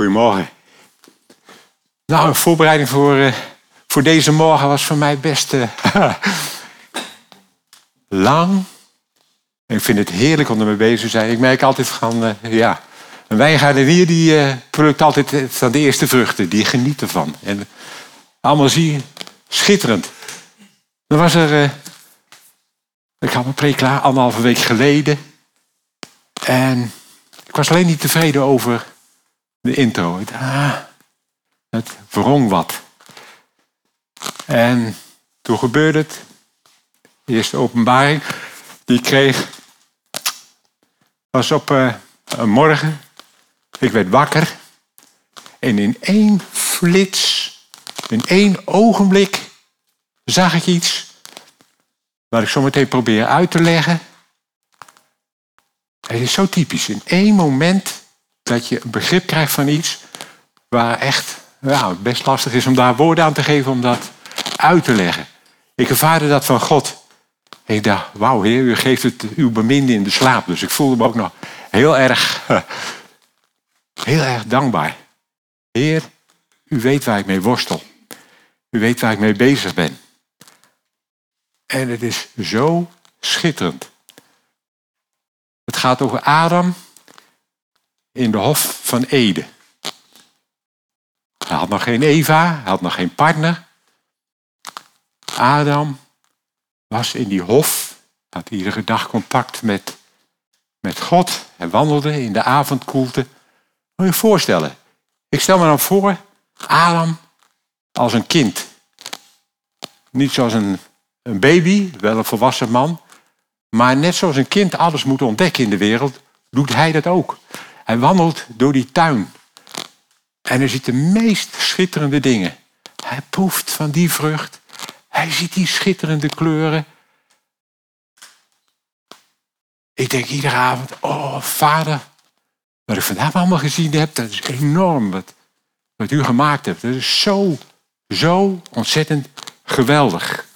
Goedemorgen. Nou, een voorbereiding voor, uh, voor deze morgen was voor mij best uh, lang. Ik vind het heerlijk om ermee bezig te zijn. Ik merk altijd van, uh, ja, een wijngaardenier die plukt altijd van de eerste vruchten. Die geniet ervan. En allemaal zie je, schitterend. Dan was er, ik had mijn preek klaar, anderhalve week geleden. En ik was alleen niet tevreden over de intro. Het, ah, het wrong wat. En toen gebeurde het. De eerste openbaring die ik kreeg was op uh, een morgen. Ik werd wakker. En in één flits, in één ogenblik, zag ik iets. Waar ik zo meteen probeer uit te leggen. Het is zo typisch. In één moment dat je begrip krijgt van iets waar echt best lastig is om daar woorden aan te geven, om dat uit te leggen. Ik ervaarde dat van God. Ik dacht, wauw heer, u geeft het uw beminde in de slaap. Dus ik voelde me ook nog heel erg, heel erg dankbaar. Heer, u weet waar ik mee worstel. U weet waar ik mee bezig ben. En het is zo schitterend. Het gaat over Adam in de hof van Ede. Hij had nog geen Eva, hij had nog geen partner. Adam was in die hof, had iedere dag contact met, met God. Hij wandelde in de avondkoelte. Moet je je voorstellen, ik stel me dan voor, Adam als een kind. Niet zoals een, een baby, wel een volwassen man. Maar net zoals een kind alles moet ontdekken in de wereld, doet hij dat ook. Hij wandelt door die tuin. En hij ziet de meest schitterende dingen. Hij proeft van die vrucht. Hij ziet die schitterende kleuren. Ik denk iedere avond, oh vader, wat ik vandaag allemaal gezien heb, dat is enorm wat, wat u gemaakt hebt. Dat is zo, zo ontzettend geweldig.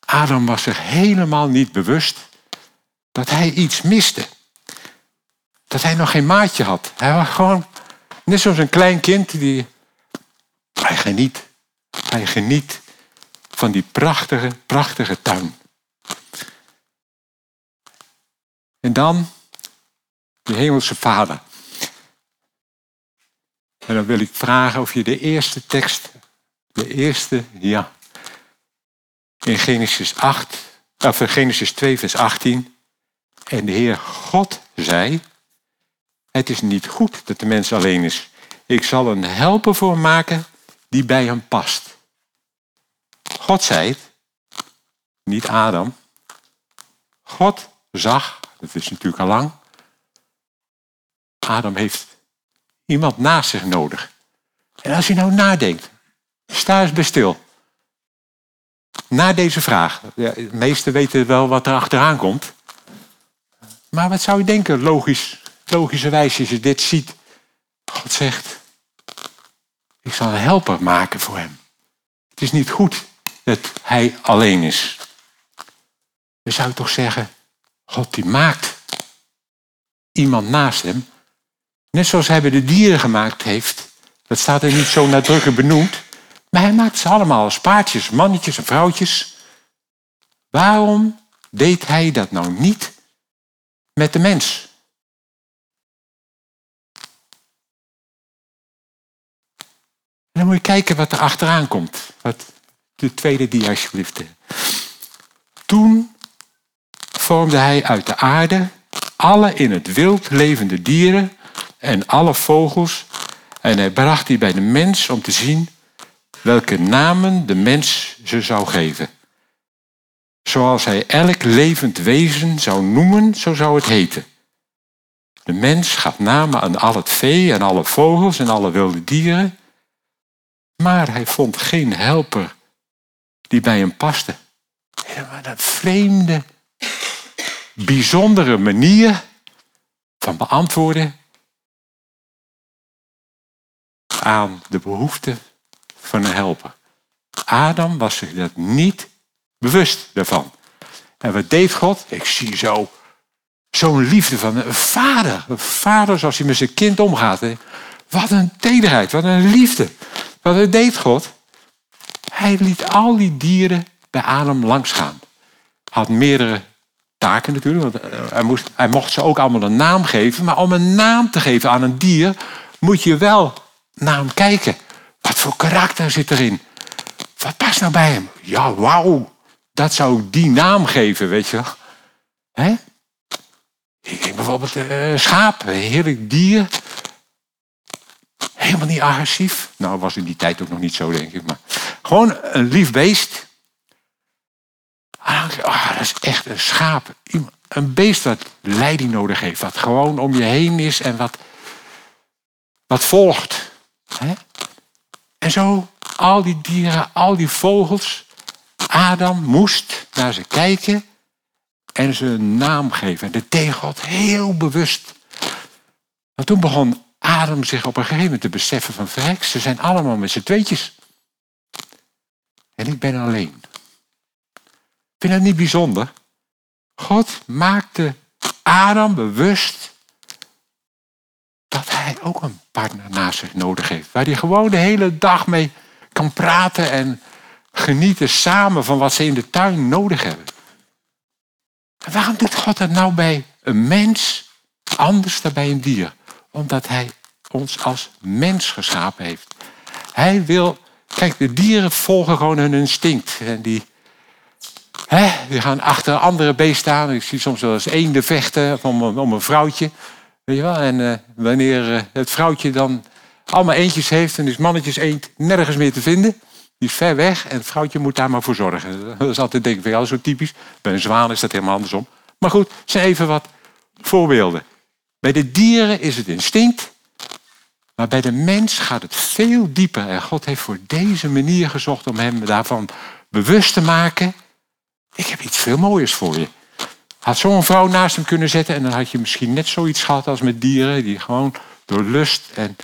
Adam was zich helemaal niet bewust dat hij iets miste dat hij nog geen maatje had. Hij was gewoon net zoals een klein kind die. Hij geniet. Hij geniet van die prachtige, prachtige tuin. En dan de Hemelse Vader. En dan wil ik vragen of je de eerste tekst, de eerste, ja, in Genesis 8, of Genesis 2, vers 18. En de Heer God zei, het is niet goed dat de mens alleen is. Ik zal een helper voor maken die bij hem past. God zei het, niet Adam. God zag, dat is natuurlijk al lang, Adam heeft iemand naast zich nodig. En als je nou nadenkt, sta eens bij stil. Na deze vraag, de meesten weten wel wat er achteraan komt. Maar wat zou je denken, logisch logischerwijs, als je dit ziet, God zegt, ik zal een helper maken voor hem. Het is niet goed dat hij alleen is. Dan zou je toch zeggen, God die maakt iemand naast hem. Net zoals hij bij de dieren gemaakt heeft. Dat staat er niet zo nadrukkelijk benoemd. Maar hij maakt ze allemaal als paardjes, mannetjes en vrouwtjes. Waarom deed hij dat nou niet met de mens? En dan moet je kijken wat er achteraan komt. Wat, de tweede dia alsjeblieft. Toen vormde hij uit de aarde alle in het wild levende dieren en alle vogels. En hij bracht die bij de mens om te zien welke namen de mens ze zou geven. Zoals hij elk levend wezen zou noemen, zo zou het heten. De mens gaf namen aan al het vee en alle vogels en alle wilde dieren. Maar hij vond geen helper die bij hem paste. maar dat vreemde, bijzondere manier van beantwoorden aan de behoefte van een helper. Adam was zich dat niet bewust daarvan. En wat deed God? Ik zie zo Zo'n liefde van een vader. Een vader zoals hij met zijn kind omgaat. Wat een tederheid, wat een liefde. Wat deed God? Hij liet al die dieren bij Adam langsgaan. Had meerdere taken natuurlijk. Want eh, hij, moest, hij mocht ze ook allemaal een naam geven. Maar om een naam te geven aan een dier moet je wel naar hem kijken. Wat voor karakter zit erin? Wat past nou bij hem? Ja, wauw. Dat zou ik die naam geven, weet je wel. Ik denk bijvoorbeeld uh, schaap, een heerlijk dier. Helemaal niet agressief. Nou, was in die tijd ook nog niet zo, denk ik. Maar gewoon een lief beest. Oh, dat is echt een schaap. Een beest wat leiding nodig heeft. Wat gewoon om je heen is en wat, wat volgt. En zo, al die dieren, al die vogels. Adam moest naar ze kijken en ze een naam geven. En dat deed heel bewust. Maar toen begon Adam zich op een gegeven moment te beseffen van verrek, ze zijn allemaal met z'n tweetjes. En ik ben alleen. Vind dat niet bijzonder. God maakte Adam bewust dat hij ook een partner naast zich nodig heeft. Waar hij gewoon de hele dag mee kan praten en genieten samen van wat ze in de tuin nodig hebben. En waarom doet God dat nou bij een mens anders dan bij een dier? Omdat hij ons als mens geschapen heeft. Hij wil, kijk, de dieren volgen gewoon hun instinct. En die, hè, die gaan achter andere beesten staan. Ik zie soms wel eens eenden vechten om, om een vrouwtje. Weet je wel? En uh, wanneer uh, het vrouwtje dan allemaal eentjes heeft en is mannetjes eend nergens meer te vinden. Die ver weg en het vrouwtje moet daar maar voor zorgen. Dat is altijd denk ik jou zo typisch. Bij een zwaan is dat helemaal andersom. Maar goed, zijn even wat voorbeelden. Bij de dieren is het instinct. Maar bij de mens gaat het veel dieper. En God heeft voor deze manier gezocht om hem daarvan bewust te maken. Ik heb iets veel mooiers voor je. Had zo'n vrouw naast hem kunnen zetten en dan had je misschien net zoiets gehad als met dieren die gewoon door lust en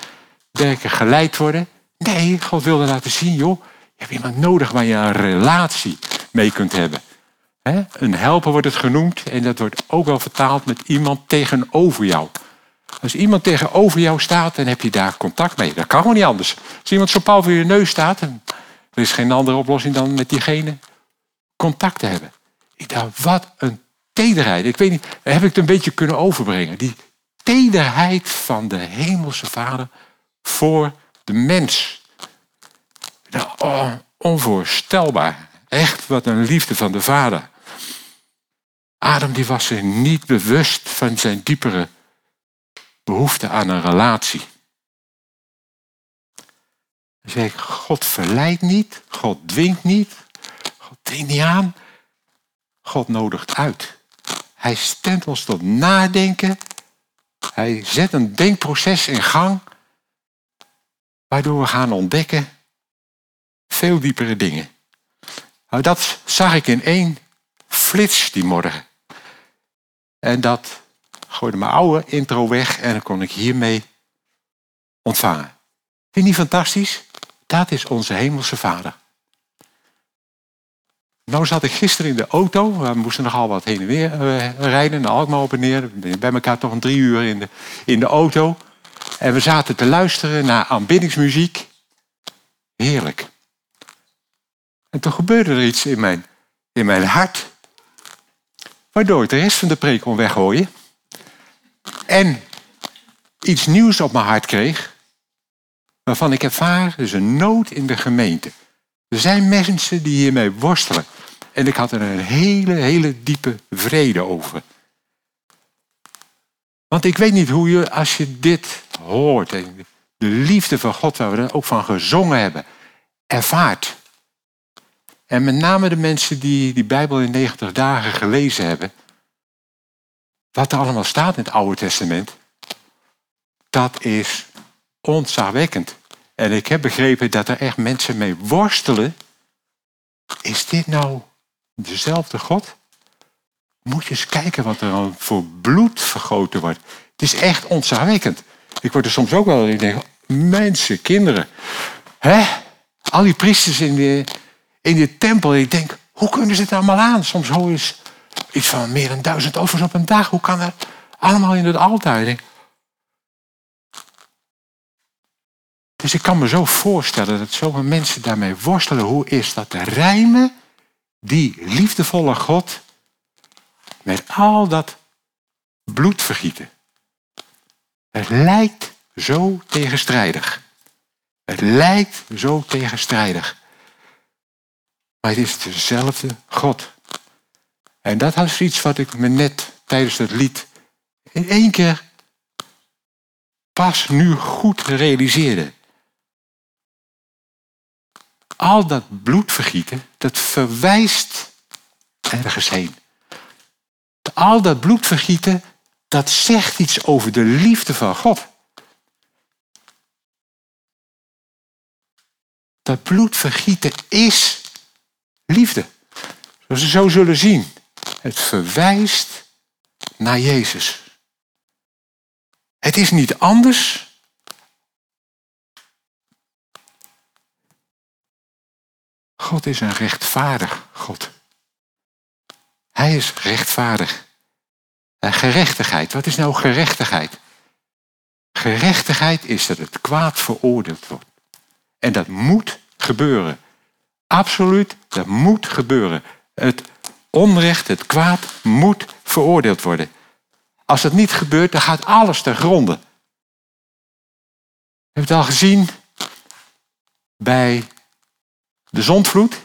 werken geleid worden. Nee, God wilde laten zien, joh, je hebt iemand nodig waar je een relatie mee kunt hebben. Een helper wordt het genoemd en dat wordt ook wel vertaald met iemand tegenover jou. Als iemand tegenover jou staat, dan heb je daar contact mee. Dat kan gewoon niet anders. Als iemand zo pal voor je neus staat, dan er is geen andere oplossing dan met diegene contact te hebben. Ik dacht, wat een tederheid. Ik weet niet, heb ik het een beetje kunnen overbrengen. Die tederheid van de hemelse vader voor de mens. Oh, onvoorstelbaar. Echt wat een liefde van de vader. Adam die was zich niet bewust van zijn diepere behoefte aan een relatie. Zeg ik, God verleidt niet, God dwingt niet, God dringt niet aan, God nodigt uit. Hij stemt ons tot nadenken, hij zet een denkproces in gang, waardoor we gaan ontdekken veel diepere dingen. Nou, dat zag ik in één flits die morgen. En dat gooide mijn oude intro weg en dan kon ik hiermee ontvangen. Vind je niet fantastisch? Dat is onze hemelse vader. Nou zat ik gisteren in de auto. We moesten nogal wat heen en weer uh, rijden. Naar Alkmaar op en neer. Bij elkaar toch een drie uur in de, in de auto. En we zaten te luisteren naar aanbiddingsmuziek. Heerlijk. En toen gebeurde er iets in mijn, in mijn hart. Waardoor ik de rest van de preek kon weggooien. En iets nieuws op mijn hart kreeg. Waarvan ik ervaar, er is een nood in de gemeente. Er zijn mensen die hiermee worstelen. En ik had er een hele, hele diepe vrede over. Want ik weet niet hoe je, als je dit hoort, de liefde van God, waar we er ook van gezongen hebben, ervaart. En met name de mensen die die Bijbel in 90 dagen gelezen hebben, wat er allemaal staat in het Oude Testament, dat is ontzagwekkend. En ik heb begrepen dat er echt mensen mee worstelen. Is dit nou dezelfde God? Moet je eens kijken wat er voor bloed vergoten wordt. Het is echt ontzagwekkend. Ik word er soms ook wel, ik denk, mensen, kinderen. Hè? Al die priesters in de, in de tempel. Ik denk, hoe kunnen ze het allemaal aan? Soms hoor je iets van meer dan duizend offers op een dag. Hoe kan dat? Allemaal in het altaar. Dus ik kan me zo voorstellen dat zoveel mensen daarmee worstelen. Hoe is dat te rijmen? Die liefdevolle God met al dat bloedvergieten. Het lijkt zo tegenstrijdig. Het lijkt zo tegenstrijdig. Maar het is dezelfde God. En dat was iets wat ik me net tijdens het lied in één keer pas nu goed realiseerde. Al dat bloedvergieten, dat verwijst ergens heen. Al dat bloedvergieten, dat zegt iets over de liefde van God. Dat bloedvergieten is liefde. Zoals we zo zullen zien. Het verwijst naar Jezus. Het is niet anders. God is een rechtvaardig God. Hij is rechtvaardig. En gerechtigheid, wat is nou gerechtigheid? Gerechtigheid is dat het kwaad veroordeeld wordt. En dat moet gebeuren. Absoluut, dat moet gebeuren. Het onrecht, het kwaad moet veroordeeld worden. Als dat niet gebeurt, dan gaat alles ter gronde. Je hebt het al gezien bij de zondvloed. Er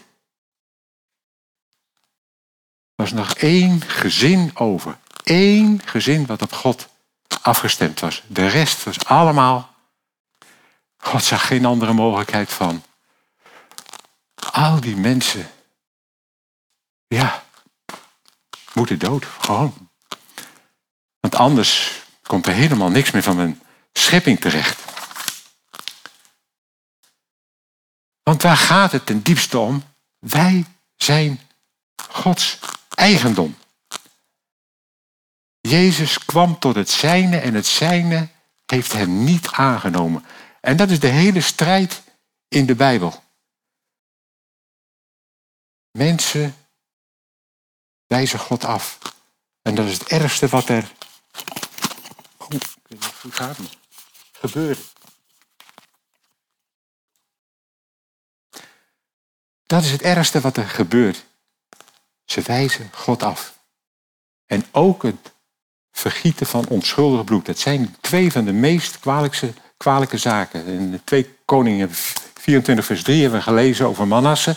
was nog één gezin over. Eén gezin wat op God afgestemd was. De rest was allemaal. God zag geen andere mogelijkheid van. Al die mensen. Ja, moeten dood. Gewoon. Want anders komt er helemaal niks meer van mijn schepping terecht. Want waar gaat het ten diepste om? Wij zijn Gods eigendom. Jezus kwam tot het zijne en het zijne heeft hem niet aangenomen. En dat is de hele strijd in de Bijbel. Mensen wijzen God af. En dat is het ergste wat er. Oh, hoe gaat. Dat is het ergste wat er gebeurt. Ze wijzen God af. En ook het vergieten van onschuldig bloed. Dat zijn twee van de meest kwalijke zaken. In 2 Koningen 24 vers 3 hebben we gelezen over Manasse.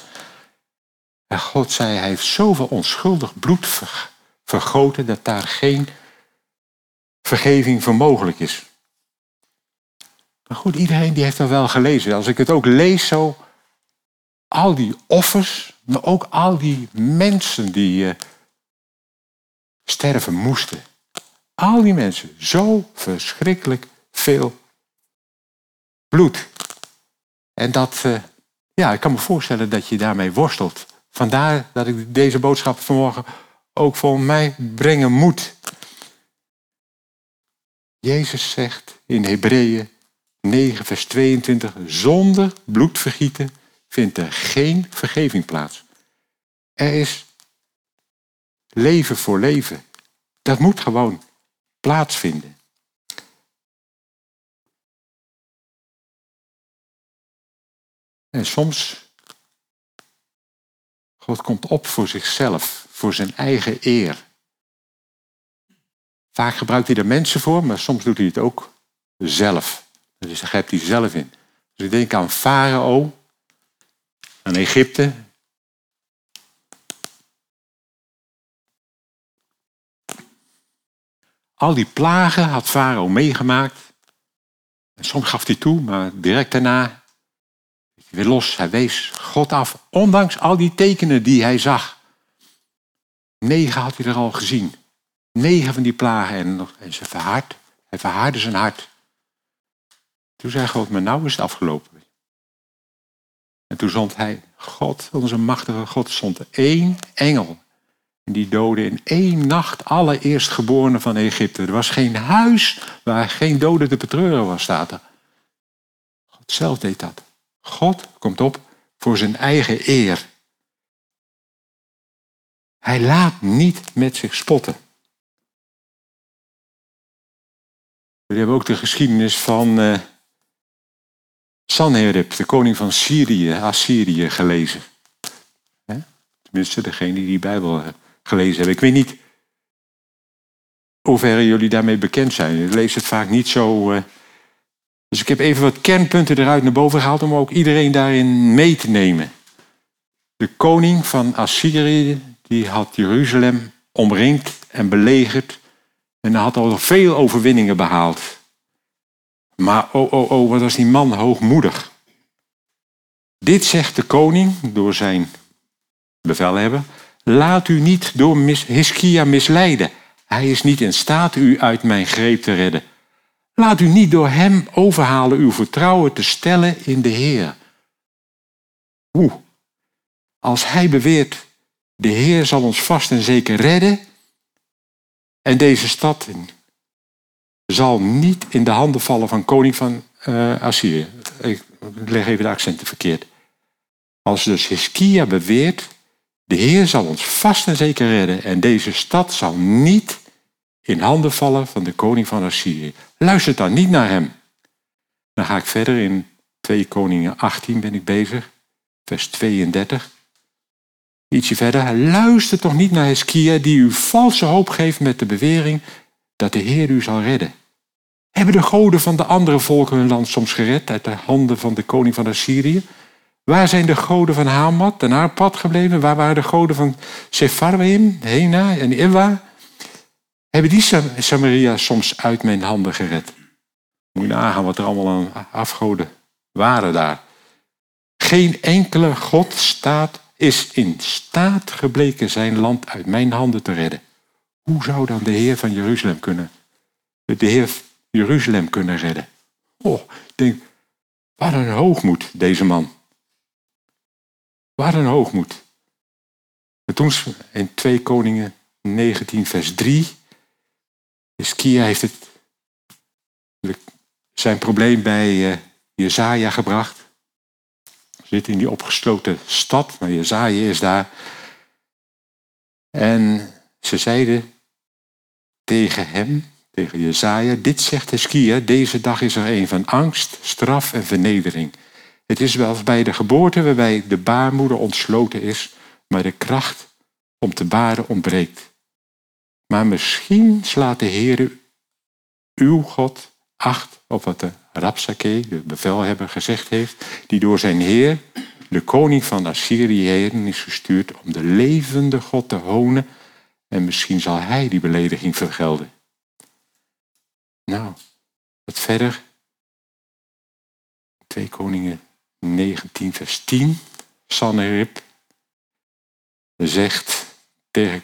En God zei, hij heeft zoveel onschuldig bloed vergoten dat daar geen vergeving voor mogelijk is. Maar goed, iedereen die heeft dat wel gelezen. Als ik het ook lees zo, al die offers, maar ook al die mensen die uh, sterven moesten. Al die mensen, zo verschrikkelijk veel bloed. En dat, uh, ja, ik kan me voorstellen dat je daarmee worstelt. Vandaar dat ik deze boodschap vanmorgen ook voor mij brengen moet. Jezus zegt in Hebreeën 9, vers 22, zonder bloedvergieten vindt er geen vergeving plaats. Er is leven voor leven. Dat moet gewoon plaatsvinden. En soms God komt op voor zichzelf, voor zijn eigen eer. Vaak gebruikt hij er mensen voor, maar soms doet hij het ook zelf. Dus daar grijpt hij zelf in. Dus ik denk aan Farao, aan Egypte. Al die plagen had Farao meegemaakt. En soms gaf hij toe, maar direct daarna weer los. Hij wees God af, ondanks al die tekenen die hij zag. Negen had hij er al gezien. Negen van die plagen en, ze verhard. Hij verhaarde zijn hart. Toen zei God, maar nou is het afgelopen. En toen zond hij, God, onze machtige God, zond één engel. En die doodde in één nacht alle eerstgeborenen van Egypte. Er was geen huis waar geen dode te betreuren was, staat er. God zelf deed dat. God komt op voor zijn eigen eer. Hij laat niet met zich spotten. Jullie hebben ook de geschiedenis van uh, Sanherib, de koning van Syrië, Assyrië, gelezen. Tenminste, degene die die Bijbel eh, gelezen hebben. Ik weet niet ver jullie daarmee bekend zijn. Ik lees het vaak niet zo. Uh, dus ik heb even wat kernpunten eruit naar boven gehaald om ook iedereen daarin mee te nemen. De koning van Assyrië die had Jeruzalem omringd en belegerd en had al veel overwinningen behaald. Maar oh, oh, oh, wat was die man hoogmoedig. Dit zegt de koning door zijn bevelhebber. Laat u niet door Hiskia misleiden. Hij is niet in staat u uit mijn greep te redden. Laat u niet door hem overhalen uw vertrouwen te stellen in de Heer. Oeh, als hij beweert, de Heer zal ons vast en zeker redden en deze stad zal niet in de handen vallen van koning van uh, Assyrië. Ik leg even de accenten verkeerd. Als dus Hiskia beweert, de Heer zal ons vast en zeker redden en deze stad zal niet in handen vallen van de koning van Assyrië. Luister dan niet naar hem. Dan ga ik verder in 2 Koningen 18 ben ik bezig, vers 32. Ietsje verder, luister toch niet naar Hiskia die u valse hoop geeft met de bewering dat de Heer u zal redden. Hebben de goden van de andere volken hun land soms gered uit de handen van de koning van Assyrië? Waar zijn de goden van Hamat en Arpad gebleven? Waar waren de goden van Sepharwaim, Hena en Iwa? Hebben die Samaria soms uit mijn handen gered? Moet je nagaan wat er allemaal aan afgoden waren daar. Geen enkele God staat, is in staat gebleken zijn land uit mijn handen te redden. Hoe zou dan de Heer van Jeruzalem kunnen, de Heer Jeruzalem kunnen redden? Oh, ik denk, wat een hoogmoed, deze man. Wat een hoogmoed. En toen in 2 Koningen 19, vers 3. Hiskia heeft het, zijn probleem bij uh, Jezaja gebracht. Zit in die opgesloten stad, maar Jezaja is daar. En ze zeiden tegen hem, tegen Jezaja, dit zegt Hiskia, deze dag is er een van angst, straf en vernedering. Het is wel bij de geboorte waarbij de baarmoeder ontsloten is, maar de kracht om te baren ontbreekt. Maar misschien slaat de Heer uw God acht op wat de Rapsake, de bevelhebber, gezegd heeft, die door zijn Heer, de koning van Assyrië is gestuurd om de levende God te honen en misschien zal hij die belediging vergelden. Nou, wat verder. 2 Koningen 19, vers 10. Sanherib zegt tegen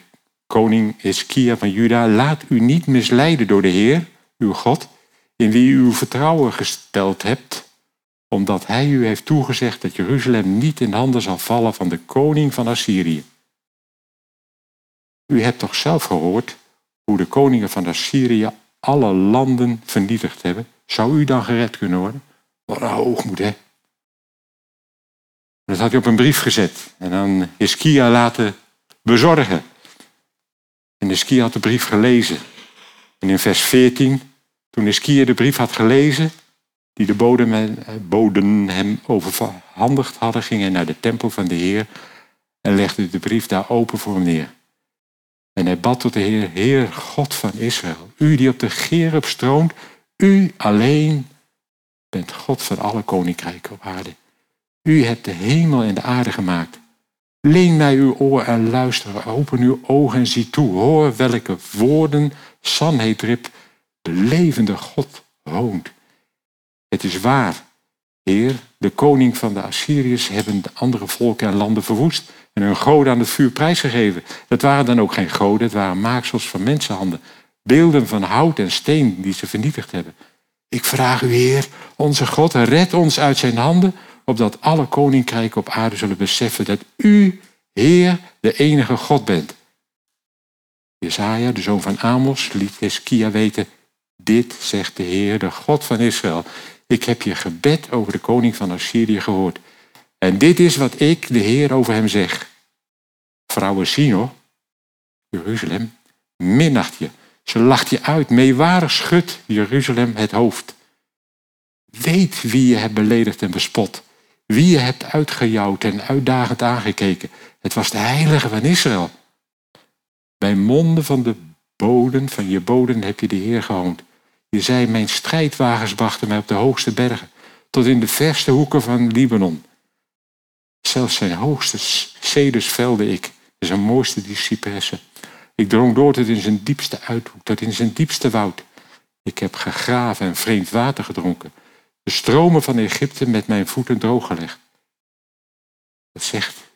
koning Iskia van Juda, laat u niet misleiden door de Heer, uw God, in wie u uw vertrouwen gesteld hebt, omdat hij u heeft toegezegd dat Jeruzalem niet in handen zal vallen van de koning van Assyrië. U hebt toch zelf gehoord hoe de koningen van Assyrië alle landen vernietigd hebben? Zou u dan gered kunnen worden? Wat een hoogmoed, hè? Dat had hij op een brief gezet en dan Hiskia laten bezorgen. En Hiskia had de brief gelezen. En in vers 14, toen Hiskia de brief had gelezen, die de boden hem overhandigd hadden, ging hij naar de tempel van de Heer en legde de brief daar open voor hem neer. En hij bad tot de Heer, Heer God van Israël, u die op de Gerub stroomt, u alleen bent God van alle koninkrijken op aarde. U hebt de hemel en de aarde gemaakt. Leen mij uw oor en luister. Open uw ogen en zie toe. Hoor welke woorden Sanhedrip, de levende God, woont. Het is waar, Heer, de koning van de Assyriërs hebben de andere volken en landen verwoest en hun goden aan het vuur prijsgegeven. Dat waren dan ook geen goden, het waren maaksels van mensenhanden. Beelden van hout en steen die ze vernietigd hebben. Ik vraag u, Heer, onze God, red ons uit zijn handen opdat alle koninkrijken op aarde zullen beseffen dat u, Heer, de enige God bent. Jesaja, de zoon van Amos, liet Hiskia weten, dit zegt de Heer, de God van Israël. Ik heb je gebed over de koning van Assyrië gehoord. En dit is wat ik, de Heer, over hem zeg. Vrouwen zien Jeruzalem, minacht je. Ze lacht je uit. Meewarig schudt Jeruzalem het hoofd. Weet wie je hebt beledigd en bespot. Wie je hebt uitgejouwd en uitdagend aangekeken. Het was de heilige van Israël. Bij monden van de boden, van je boden heb je de Heer gehoond. Je zei, mijn strijdwagens brachten mij op de hoogste bergen, tot in de verste hoeken van Libanon. Zelfs zijn hoogste ceders velde ik, zijn mooiste die cypressen. Ik drong door tot in zijn diepste uithoek, tot in zijn diepste woud. Ik heb gegraven en vreemd water gedronken. De stromen van Egypte met mijn voeten drooggelegd. Dat zegt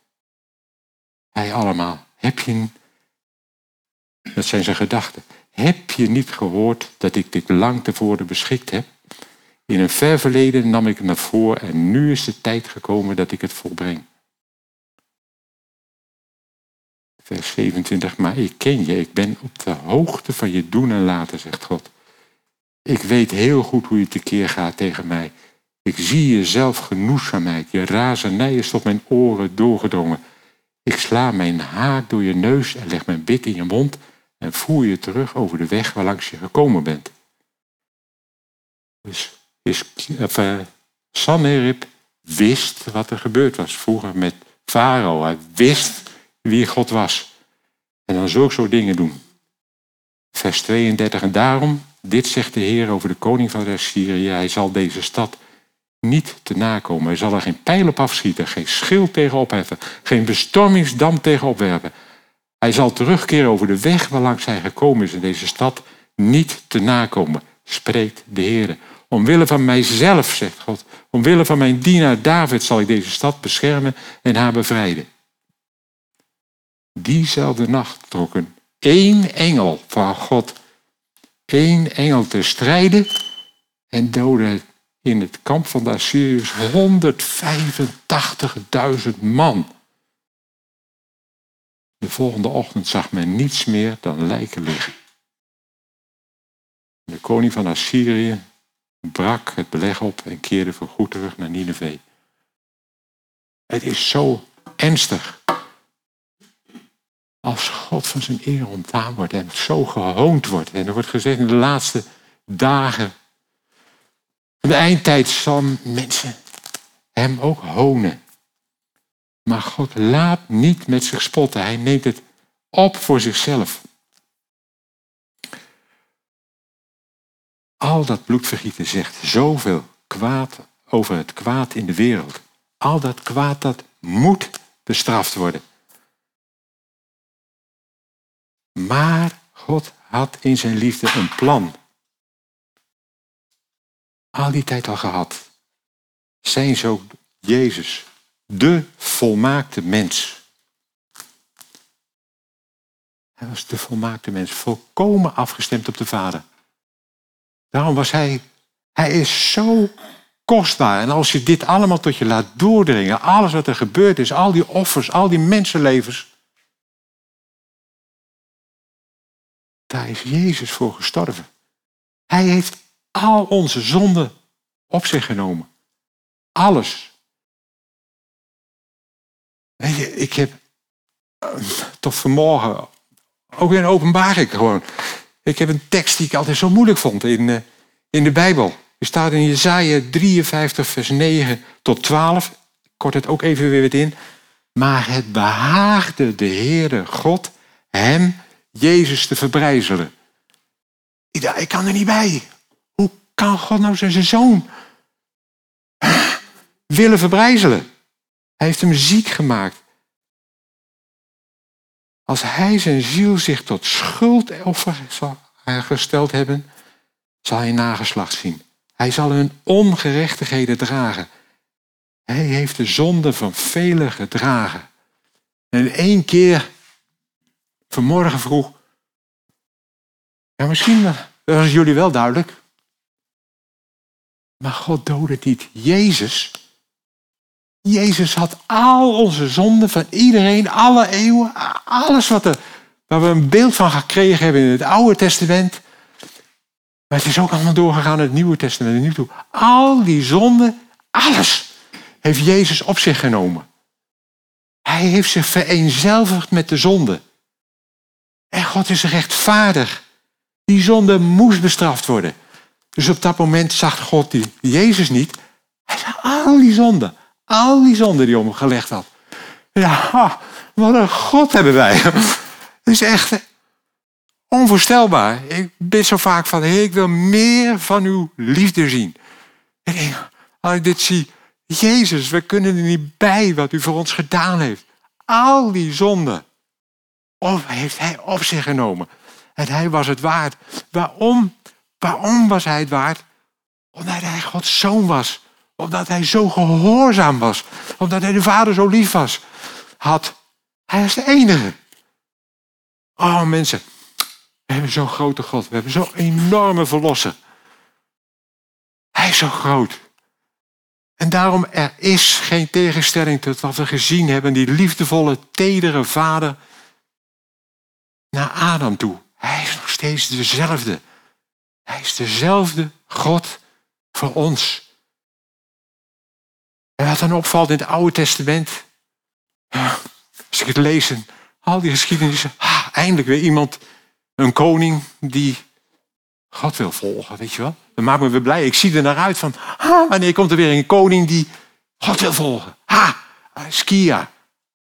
hij allemaal. Heb je, dat zijn zijn gedachten. Heb je niet gehoord dat ik dit lang tevoren beschikt heb? In een ver verleden nam ik naar voren en nu is de tijd gekomen dat ik het volbreng. Vers 27, maar ik ken je, ik ben op de hoogte van je doen en laten, zegt God. Ik weet heel goed hoe je tekeer gaat tegen mij. Ik zie je zelf genoegzaamheid. Je razernij is tot mijn oren doorgedrongen. Ik sla mijn haak door je neus en leg mijn bit in je mond en voer je terug over de weg waarlangs je gekomen bent. Dus is, uh, Sanherib wist wat er gebeurd was vroeger met Farao. Hij wist wie God was. En dan zulke soort dingen doen. Vers 32. En daarom, dit zegt de Heer over de koning van Assyrië. Hij zal deze stad niet te nakomen. Hij zal er geen pijl op afschieten, geen schild tegen opheffen, geen bestormingsdam tegen opwerpen. Hij zal terugkeren over de weg waarlangs hij gekomen is in deze stad, niet te nakomen, spreekt de Heer. Omwille van mijzelf, zegt God, omwille van mijn dienaar David zal ik deze stad beschermen en haar bevrijden. Diezelfde nacht trokken één engel van God, één engel te strijden en doodde in het kamp van de Assyriërs 185.000 man. De volgende ochtend zag men niets meer dan lijken liggen. De koning van Assyrië brak het beleg op en keerde voorgoed terug naar Nineveh. Het is zo ernstig. Als God van zijn eer ontdaan wordt en zo gehoond wordt. En er wordt gezegd in de laatste dagen. In de eindtijd zal mensen hem ook honen. Maar God laat niet met zich spotten. Hij neemt het op voor zichzelf. Al dat bloedvergieten zegt zoveel kwaad over het kwaad in de wereld. Al dat kwaad dat moet bestraft worden. Maar God had in zijn liefde een plan. Al die tijd al gehad. Zijn zoon Jezus de volmaakte mens. Hij was de volmaakte mens, volkomen afgestemd op de Vader. Daarom was hij, hij is zo kostbaar. En als je dit allemaal tot je laat doordringen, alles wat er gebeurd is, al die offers, al die mensenlevens, daar is Jezus voor gestorven. Hij heeft al onze zonden op zich genomen. Alles. Weet je, ik heb uh, tot vanmorgen, ook in openbaring gewoon. Ik heb een tekst die ik altijd zo moeilijk vond in, uh, in de Bijbel. Er staat in Jezaja 53, vers 9 tot 12. Ik kort het ook even weer in. Maar het behaagde de Heere God hem, Jezus, te verbrijzelen. Ik kan er niet bij. Hoe kan God nou zijn zoon willen verbrijzelen? Hij heeft hem ziek gemaakt. Als hij zijn ziel zich tot schuldoffer zal gesteld hebben, zal hij nageslacht zien. Hij zal hun ongerechtigheden dragen. Hij heeft de zonde van velen gedragen. En één keer, vanmorgen vroeg, ja misschien was jullie wel duidelijk, maar God doodde niet Jezus, Jezus had al onze zonden van iedereen, alle eeuwen, alles wat er, waar we een beeld van gekregen hebben in het Oude Testament. Maar het is ook allemaal doorgegaan in het Nieuwe Testament. Nu toe. Al die zonden, alles heeft Jezus op zich genomen. Hij heeft zich vereenzelvigd met de zonde. En God is rechtvaardig. Die zonde moest bestraft worden. Dus op dat moment zag God die Jezus niet. Hij zag al die zonden. Al die zonden die om hem gelegd had. Ja, wat een God hebben wij. Het is echt onvoorstelbaar. Ik bid zo vaak van, Heer, ik wil meer van uw liefde zien. En als ik dit zie, Jezus, we kunnen er niet bij wat u voor ons gedaan heeft. Al die zonden of heeft hij op zich genomen. En hij was het waard. Waarom? Waarom was hij het waard? Omdat hij Gods zoon was. Omdat hij zo gehoorzaam was. Omdat hij de vader zo lief was. Had. Hij is de enige. Oh mensen, we hebben zo'n grote God. We hebben zo'n enorme verlosser. Hij is zo groot. En daarom er is geen tegenstelling tot wat we gezien hebben. Die liefdevolle, tedere vader naar Adam toe. Hij is nog steeds dezelfde. Hij is dezelfde God voor ons. En wat dan opvalt in het Oude Testament, als ik het lees, al die geschiedenissen, ah, eindelijk weer iemand, een koning die God wil volgen, weet je wel. Dat maakt me weer blij. Ik zie er naar uit van, ah, wanneer komt er weer een koning die God wil volgen. Ha, Skia.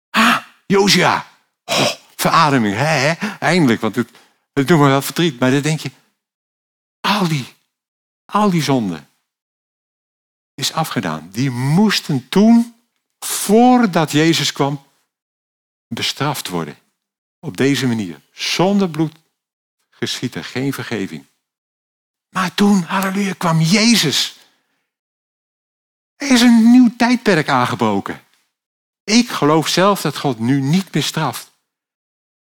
Ha, Josia. Oh, verademing, hè, eindelijk, want het, het doet me wel verdriet. Maar dan denk je, al die, al die zonden is afgedaan. Die moesten toen, voordat Jezus kwam, bestraft worden. Op deze manier. Zonder bloed geschiet er geen vergeving. Maar toen, halleluja, kwam Jezus. Er is een nieuw tijdperk aangebroken. Ik geloof zelf dat God nu niet meer straft.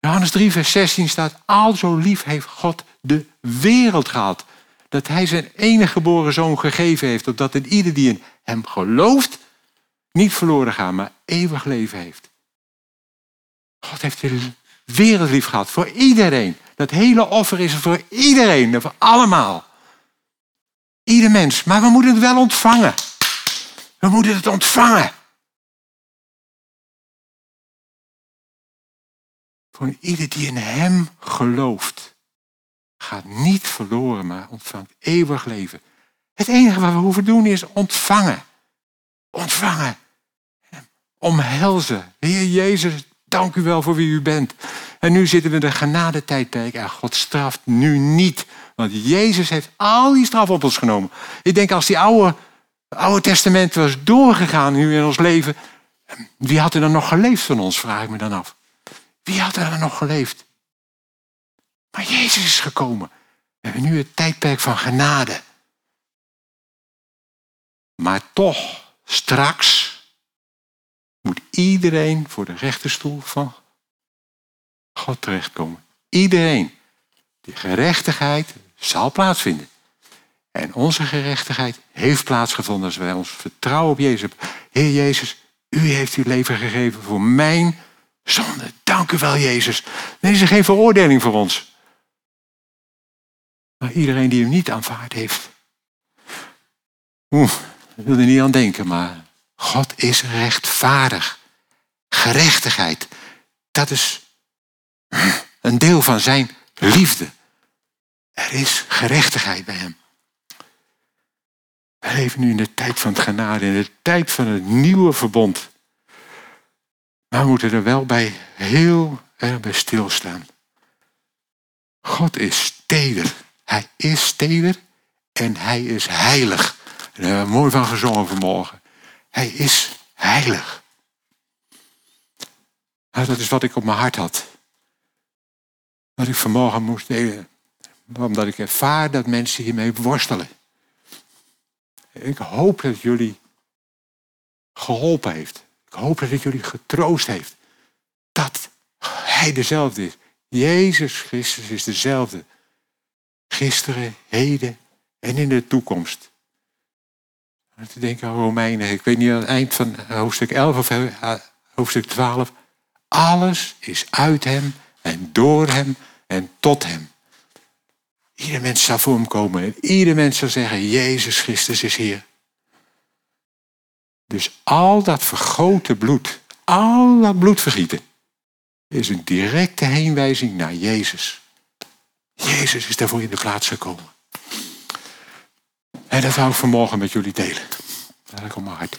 Johannes 3, vers 16 staat, al zo lief heeft God de wereld gehad, dat hij zijn enige geboren zoon gegeven heeft, opdat een ieder die in hem gelooft, niet verloren gaat, maar eeuwig leven heeft. God heeft de wereld lief gehad, voor iedereen. Dat hele offer is voor iedereen, voor allemaal. Ieder mens. Maar we moeten het wel ontvangen. We moeten het ontvangen. Voor ieder die in hem gelooft, gaat niet verloren, maar ontvangt eeuwig leven. Het enige wat we hoeven doen is ontvangen. Ontvangen. Omhelzen. Heer Jezus, dank u wel voor wie u bent. En nu zitten we in de genadetijdperk en God straft nu niet. Want Jezus heeft al die straf op ons genomen. Ik denk als die oude, oude testament was doorgegaan nu in ons leven. Wie had er dan nog geleefd van ons, vraag ik me dan af. Wie had er nog geleefd? Maar Jezus is gekomen. We hebben nu het tijdperk van genade. Maar toch, straks moet iedereen voor de rechterstoel van God terechtkomen. Iedereen. Die gerechtigheid zal plaatsvinden. En onze gerechtigheid heeft plaatsgevonden als wij ons vertrouwen op Jezus hebben. Heer Jezus, u heeft uw leven gegeven voor mijn zonde. Dank u wel, Jezus. Is er geen veroordeling voor ons. Maar iedereen die hem niet aanvaard heeft. Oeh, ik wil er niet aan denken, maar God is rechtvaardig. Gerechtigheid, dat is een deel van zijn liefde. Er is gerechtigheid bij hem. We leven nu in de tijd van het genade, in de tijd van het nieuwe verbond. Maar we moeten er wel bij heel erg bij stilstaan. God is teder. Hij is teder en hij is heilig. Daar hebben we mooi van gezongen vanmorgen. Hij is heilig. Nou, dat is wat ik op mijn hart had. Wat ik vanmorgen moest delen. Omdat ik ervaar dat mensen hiermee worstelen. Ik hoop dat jullie geholpen heeft. Ik hoop dat het jullie getroost heeft. Dat hij dezelfde is. Jezus Christus is dezelfde. Gisteren, heden en in de toekomst. Te denken aan Romeinen. Ik weet niet aan het eind van hoofdstuk 11 of hoofdstuk 12. Alles is uit hem en door hem en tot hem. Ieder mens zal voor hem komen. En ieder mens zal zeggen, Jezus Christus is hier. Dus al dat vergoten bloed, al dat bloedvergieten, is een directe heenwijzing naar Jezus. Jezus is daarvoor in de plaats gekomen. En dat wou ik vanmorgen met jullie delen. Dat ik op mijn hart.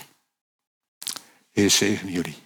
Heer zegen jullie.